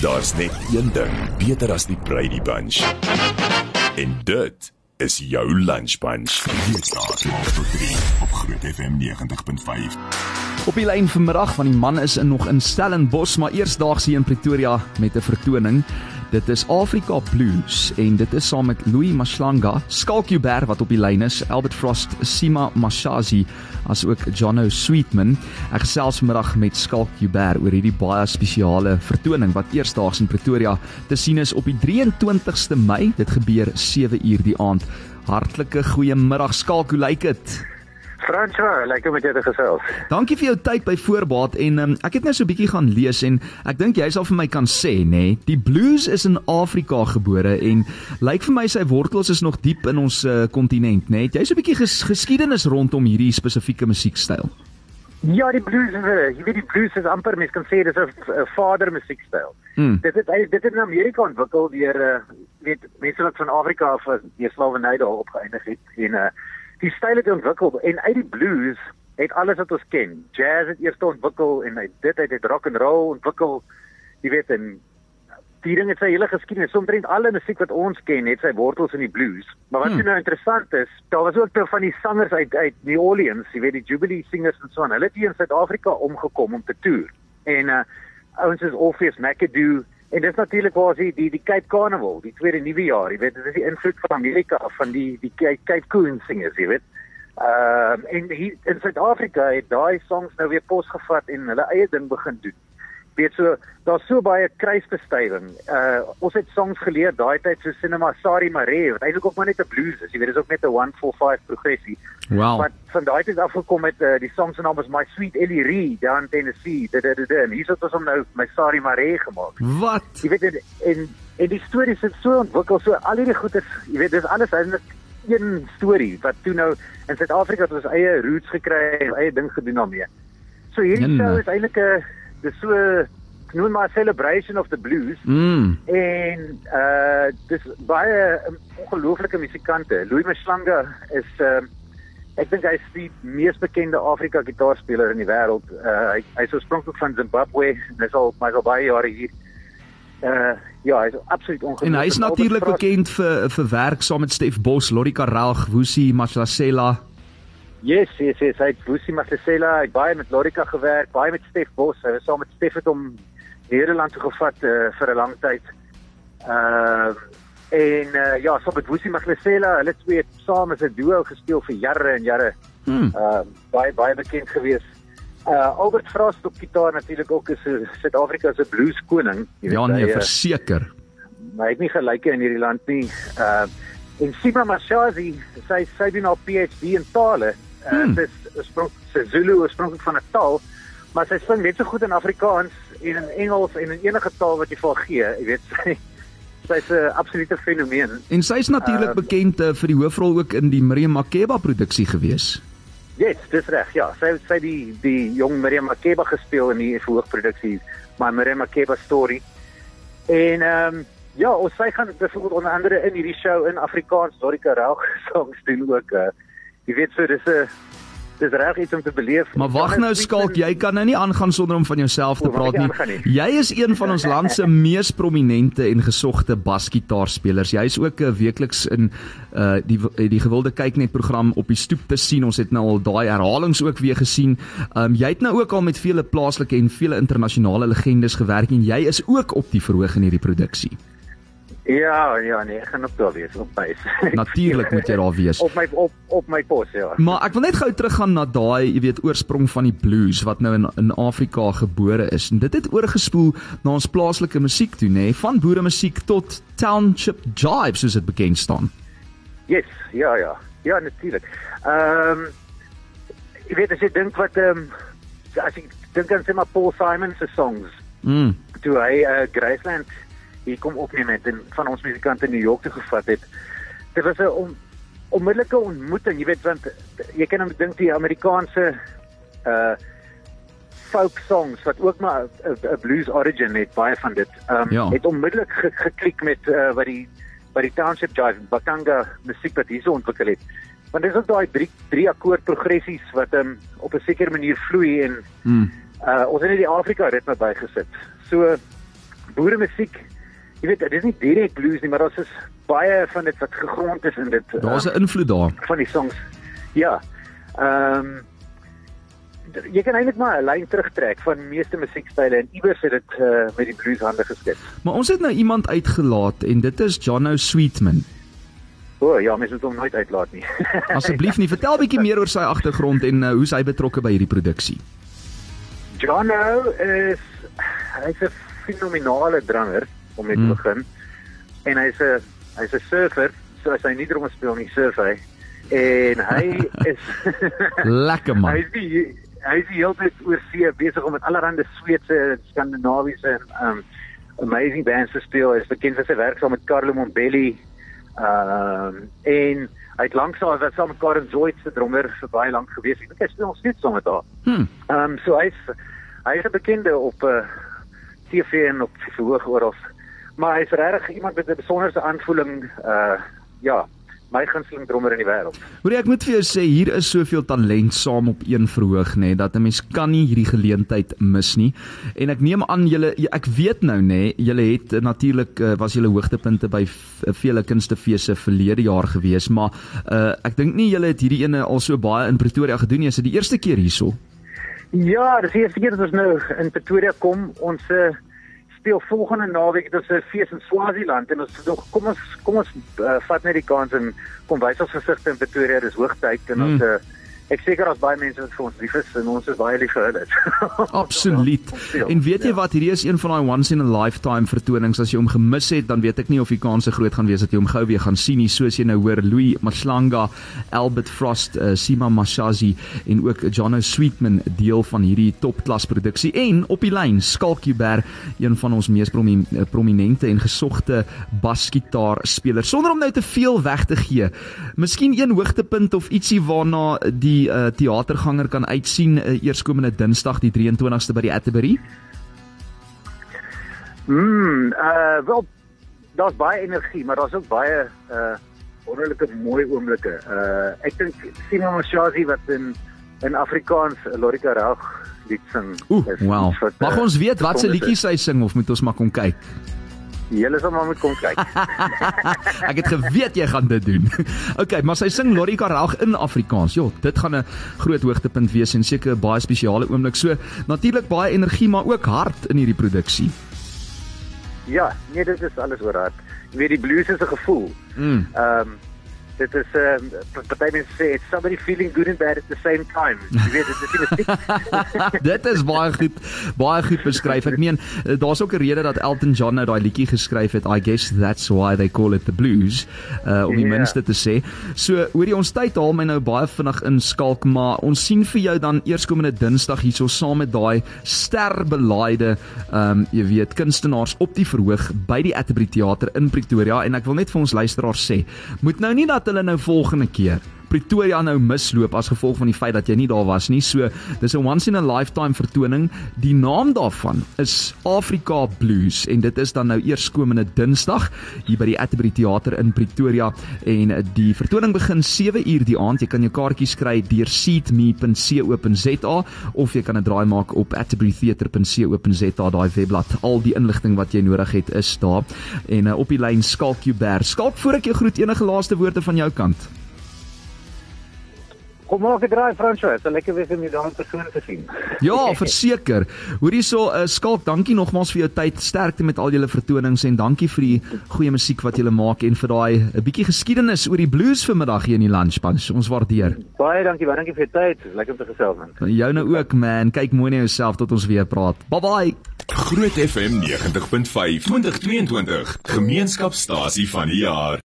Daar's net een ding beter as die Brady Bunch. En dit is jou lunch bunch. Hier staat tot 3 op Groot FM 90.5. Op die lyn vanmiddag van die man is in nog in Stellenbosch, maar eersdaags hier in Pretoria met 'n vertoning. Dit is Afrika Blues en dit is saam met Louis Mashlanga, Skalkjuber wat op die lyn is, Albert Frost, Sima Mashazi as ook Jono Sweetman. Ek gesels vanmiddag met Skalkjuber oor hierdie baie spesiale vertoning wat eersdaags in Pretoria te sien is op die 23ste Mei. Dit gebeur 7 uur die aand. Hartlike goeiemiddag Skalk, hoe lyk dit? François, lekker met jou te gesels. Dankie vir jou tyd by voorbaat en um, ek het nou so 'n bietjie gaan lees en ek dink jy sal vir my kan sê nê, nee, die blues is in Afrika gebore en lyk vir my sy wortels is nog diep in ons kontinent, uh, nê. Nee. Het jy so 'n bietjie ges geskiedenis rondom hierdie spesifieke musiekstyl? Ja, die blues is 'n, jy weet die blues is amper mens kan sê dis 'n vader musiekstyl. Hmm. Dit het dit het in Amerika ontwikkel deur uh, weet mense wat van Afrika af die slawerny daar opgeëindig het en uh, die styl het ontwikkel en uit die blues het alles wat ons ken. Jazz het eers ontwikkel en uit dit uit het rock and roll ontwikkel. Jy weet en die ding het sy hele geskiedenis. Omtrent alle musiek wat ons ken het sy wortels in die blues. Maar wat hmm. nou interessant is, daar was ook te van die sangers uit uit New Orleans, jy weet die Jubilee singers en so aan. Hulle het hier in Suid-Afrika omgekom om te toer. En uh ouens is Orpheus McAdoo En dit is natuurlik waar sy die die Cape Carnival, die tweede nuwe jaar, jy weet, dit is die invloed van Amerika van die die Cape Coon singers, jy weet. Ehm uh, en hier in Suid-Afrika het daai songs nou weer pos gevat en hulle eie ding begin doen weet so daar's so baie kruisbestuiving. Uh ons het songs geleer daai tyd so Cinema Sari Mare wat eintlik ook maar net 'n blues is. Jy weet dis ook net 'n 145 progressie. Wow. Maar van daai tyd af gekom met uh, die song se naam is My Sweet Ellie Ree in Tennessee. Dit dit dit en hier's wat ons hom nou my Sari Mare gemaak. Wat? Jy weet en en, en die storie sit so ontwikkel so al hierdie goedes, jy weet dis alles eintlik een storie wat toe nou in Suid-Afrika het ons eie roots gekry, eie ding gedoen daarmee. So hierdie show is eintlik 'n dis so noem maar celebration of the blues. Mm. en uh dis baie um, ongelooflike musikante. Louis Mashlanga is uh ek dink hy is die mees bekende Afrika gitaarspeler in die wêreld. Uh hy, hy is oorspronklik van Zimbabwe hy's al maar al baie jare hier. Uh ja hy's absoluut ongelooflik. En hy is natuurlik bekend vir vir werk saam met Stef Bos Lorika Ralg Wusi Maslasela Yes, yes, yes, hy het Wusi Maslasela, hy baie met Lorika gewerk, baie met Stef Bos. Hy was saam met Stef het hom Nederland toe gevat uh, vir 'n lang tyd. Ehm uh, en uh, ja, so met Wusi Maslasela, hulle twee saam as 'n duo gespeel vir jare en jare. Hmm. Ehm uh, baie baie bekend gewees. Uh Albert Frost op gitaar natuurlik ook is Suid-Afrika se blues koning. Ja, nee, verseker. Maar hy het nie gelyke in hierdie land nie. Uh en Sima Mashazi, sy sy doen haar PhD in tale. Uh, hmm. Sy is oorspronklik Zulu, oorspronklik van 'n taal, maar sy sing net so goed in Afrikaans en in Engels en in enige taal wat jy vir haar gee, jy weet sy sy's 'n absolute fenomeen. En sy's natuurlik uh, bekend uh, vir die hoofrol ook in die Miriam Makeba produksie gewees. Ja, yes, dis reg. Ja, sy sy die die jong Miriam Makeba gespeel in die verhoogproduksie My Miriam Makeba story. En ehm um, ja, ons sy gaan byvoorbeeld onder andere in hierdie show in Afrikaans Dorika Raug songs doen ook. Uh, jy weet so dis 'n dis reg iets om te beleef. Maar wag nou skalk, jy kan nou nie aangaan sonder om van jouself te praat nie. nie. Jy is een van ons land se mees prominente en gesogte basgitaarspelers. Jy is ook 'n uh, weekliks in uh die die gewilde kyk net program op die stoep te sien. Ons het nou al daai herhalings ook weer gesien. Um jy het nou ook al met vele plaaslike en vele internasionale legendes gewerk en jy is ook op die verhoog in hierdie produksie. Ja, ja, nee, ek gaan op daar wees op my. Natuurlik moet jy daar wees. Op my op op my pos, ja. Maar ek wil net gou teruggaan na daai, jy weet, oorsprong van die blues wat nou in in Afrika gebore is. En dit het oorgespoel na ons plaaslike musiek toe, nê, van boere musiek tot township jive soos dit bekend staan. Yes, ja, ja. Ja, natuurlik. Ehm um, jy weet as jy dink wat ehm um, as jy dink aan sê maar Paul Simon se songs. Mm. Toe hy uh, Graceland hier kom opneem het en van ons musikante in New York toe gevat het. Dit was 'n on, onmiddellike ontmoeting, jy weet want jy kan dan dink die Amerikaanse uh folk songs wat ook maar 'n blues origin het baie van dit. Um ja. het onmiddellik ge, geklik met uh, wat die wat die township jive bakanga musiek wat hierso ontwikkel het. Want dis ook daai drie drie akkoord progressies wat um op 'n sekere manier vloei en hmm. uh ons het net die Afrika ritme bygesit. So boere musiek. Jy weet, dit is nie direk blues nie, maar daar's is baie van dit wat gegrond is in dit. Daar's 'n um, invloed daar van die songs. Ja. Ehm um, jy kan eintlik maar 'n lyn terugtrek van meeste musiekstyle en iewers het dit uh, met die blues hande geskep. Maar ons het nou iemand uitgelaat en dit is Jono Sweetman. O, oh, ja, mens moet hom nooit uitlaat nie. Asseblief nie, vertel bietjie meer oor sy agtergrond en uh, hoe hy betrokke by hierdie produksie. Jono is hy's 'n fenominale dranger om mee te mm. begin. En hy's 'n hy's 'n surfer, so as hy nie drum speel nie, surf hy. En hy is lekker man. Hy's die hy's die hele tyd oor see besig om met allerlei Sweedse en Skandinawiese en um amazing bands te speel. Hy's bekend vir sy werk saam met Carlo Mombelli. Um en hy het lank saam met saam met Karen Zoid se drummer vir baie lank gewees. Ek dink hy speel nog steeds saam met haar. Hmm. Um so hy's hy's 'n bekende op uh, TV en op verhoog oral. Maar hy's regtig iemand met 'n besonderse aanvoeling uh ja, my gunsteling drummer in die wêreld. Hoor ek moet vir jou sê hier is soveel talent saam op een verhoog nê nee, dat 'n mens kan nie hierdie geleentheid mis nie. En ek neem aan julle ek weet nou nê, nee, julle het uh, natuurlik uh, was julle hoogtepunte by vele kunstefeeste verlede jaar gewees, maar uh, ek dink nie julle het hierdie ene al so baie in Pretoria gedoen nie. Is dit die eerste keer hierso? Ja, dis die eerste keer dat ons nou in Pretoria kom. Ons uh, speel volgende naweek dit is 'n fees in Swaziland en ons nog kom ons kom ons uh, vat net die kans en kom wys ons gesigte in Pretoria dis hoogtyd en ons mm. uh, ek seker daar's baie mense wat vir ons lief is en ons is baie lief vir hulle. Absoluut. En weet jy ja. wat, hierdie is een van daai once in a lifetime vertonings. As jy hom gemis het, dan weet ek nie of die kans se groot gaan wees dat jy hom gou weer gaan sien nie, soos jy nou hoor Louis Maslanga, Albert Frost, uh, Sima Mashazi en ook Jono Sweetman deel van hierdie topklas produksie en op die lyn Skalkieber, een van ons mees eh, prominente en gesogte basgitaar spelers. Sonder om nou te veel weg te gee. Miskien een hoogtepunt of ietsie waarna die die uh, teaterganger kan uitsien uh, eerskomende Dinsdag die 23ste by die Atterbury? Mm, uh wel daar's baie energie, maar daar's ook baie uh wonderlike mooi oomblikke. Uh ek dink Simon Mashazi wat in in Afrikaans Lorika Raag lied sing. Oeh, wow. Mag ons weet wat se liedjies hy sing of moet ons maar kom kyk? Julle sal maar moet kom kyk. ek het geweet jy gaan dit doen. okay, maar sy sing Lori Karag in Afrikaans. Jo, dit gaan 'n groot hoogtepunt wees en seker 'n baie spesiale oomblik. So natuurlik baie energie, maar ook hart in hierdie produksie. Ja, nee, dit is alles oor hart. Jy weet die blues is 'n gevoel. Mm. Ehm um, dit is ehm uh, party mense sê it's somebody feeling good and bad at the same time. Jy weet dit is nie Dit is baie goed baie goed beskryf. Ek meen eh, daar's ook 'n rede dat Elton John nou daai liedjie geskryf het. I guess that's why they call it the blues. Uh om die yeah. minste te sê. So hoorie ons tyd haal my nou baie vinnig inskalk, maar ons sien vir jou dan eerskomende Dinsdag hierso saam met daai sterbelaaide ehm um, jy weet kunstenaars op die verhoog by die Atterbury Theater in Pretoria en ek wil net vir ons luisteraars sê, moet nou nie dat hulle nou volgende keer Pretoria nou misloop as gevolg van die feit dat jy nie daar was nie. So, dis 'n once in a lifetime vertoning. Die naam daarvan is Afrika Blues en dit is dan nou eerskomende Dinsdag hier by die Atterbury Theater in Pretoria en die vertoning begin 7 uur die aand. Jy kan jou kaartjies kry deur seatme.co.za of jy kan 'n draai maak op atterburytheater.co.za daai webblad. Al die inligting wat jy nodig het is daar. En uh, op die lyn Skalk Jubber. Skalk voor ek jou groet enige laaste woorde van jou kant. Kom maar gedraai François, so lekker wees om jou daar persoon te sien. Ja, verseker. Hoor hierso, uh, Skalk, dankie nogmaals vir jou tyd. Sterkte met al julle vertonings en dankie vir die goeie musiek wat julle maak en vir daai 'n bietjie geskiedenis oor die blues vanmiddag hier in die lunch bunch. Ons waardeer. Baie dankie, baie dankie vir jou tyd. Lekker om te gesels man. Jou nou ook man. Kyk mooi na jouself tot ons weer praat. Bye bye. Groot FM 90.5 2022 Gemeenskapstasie van die jaar.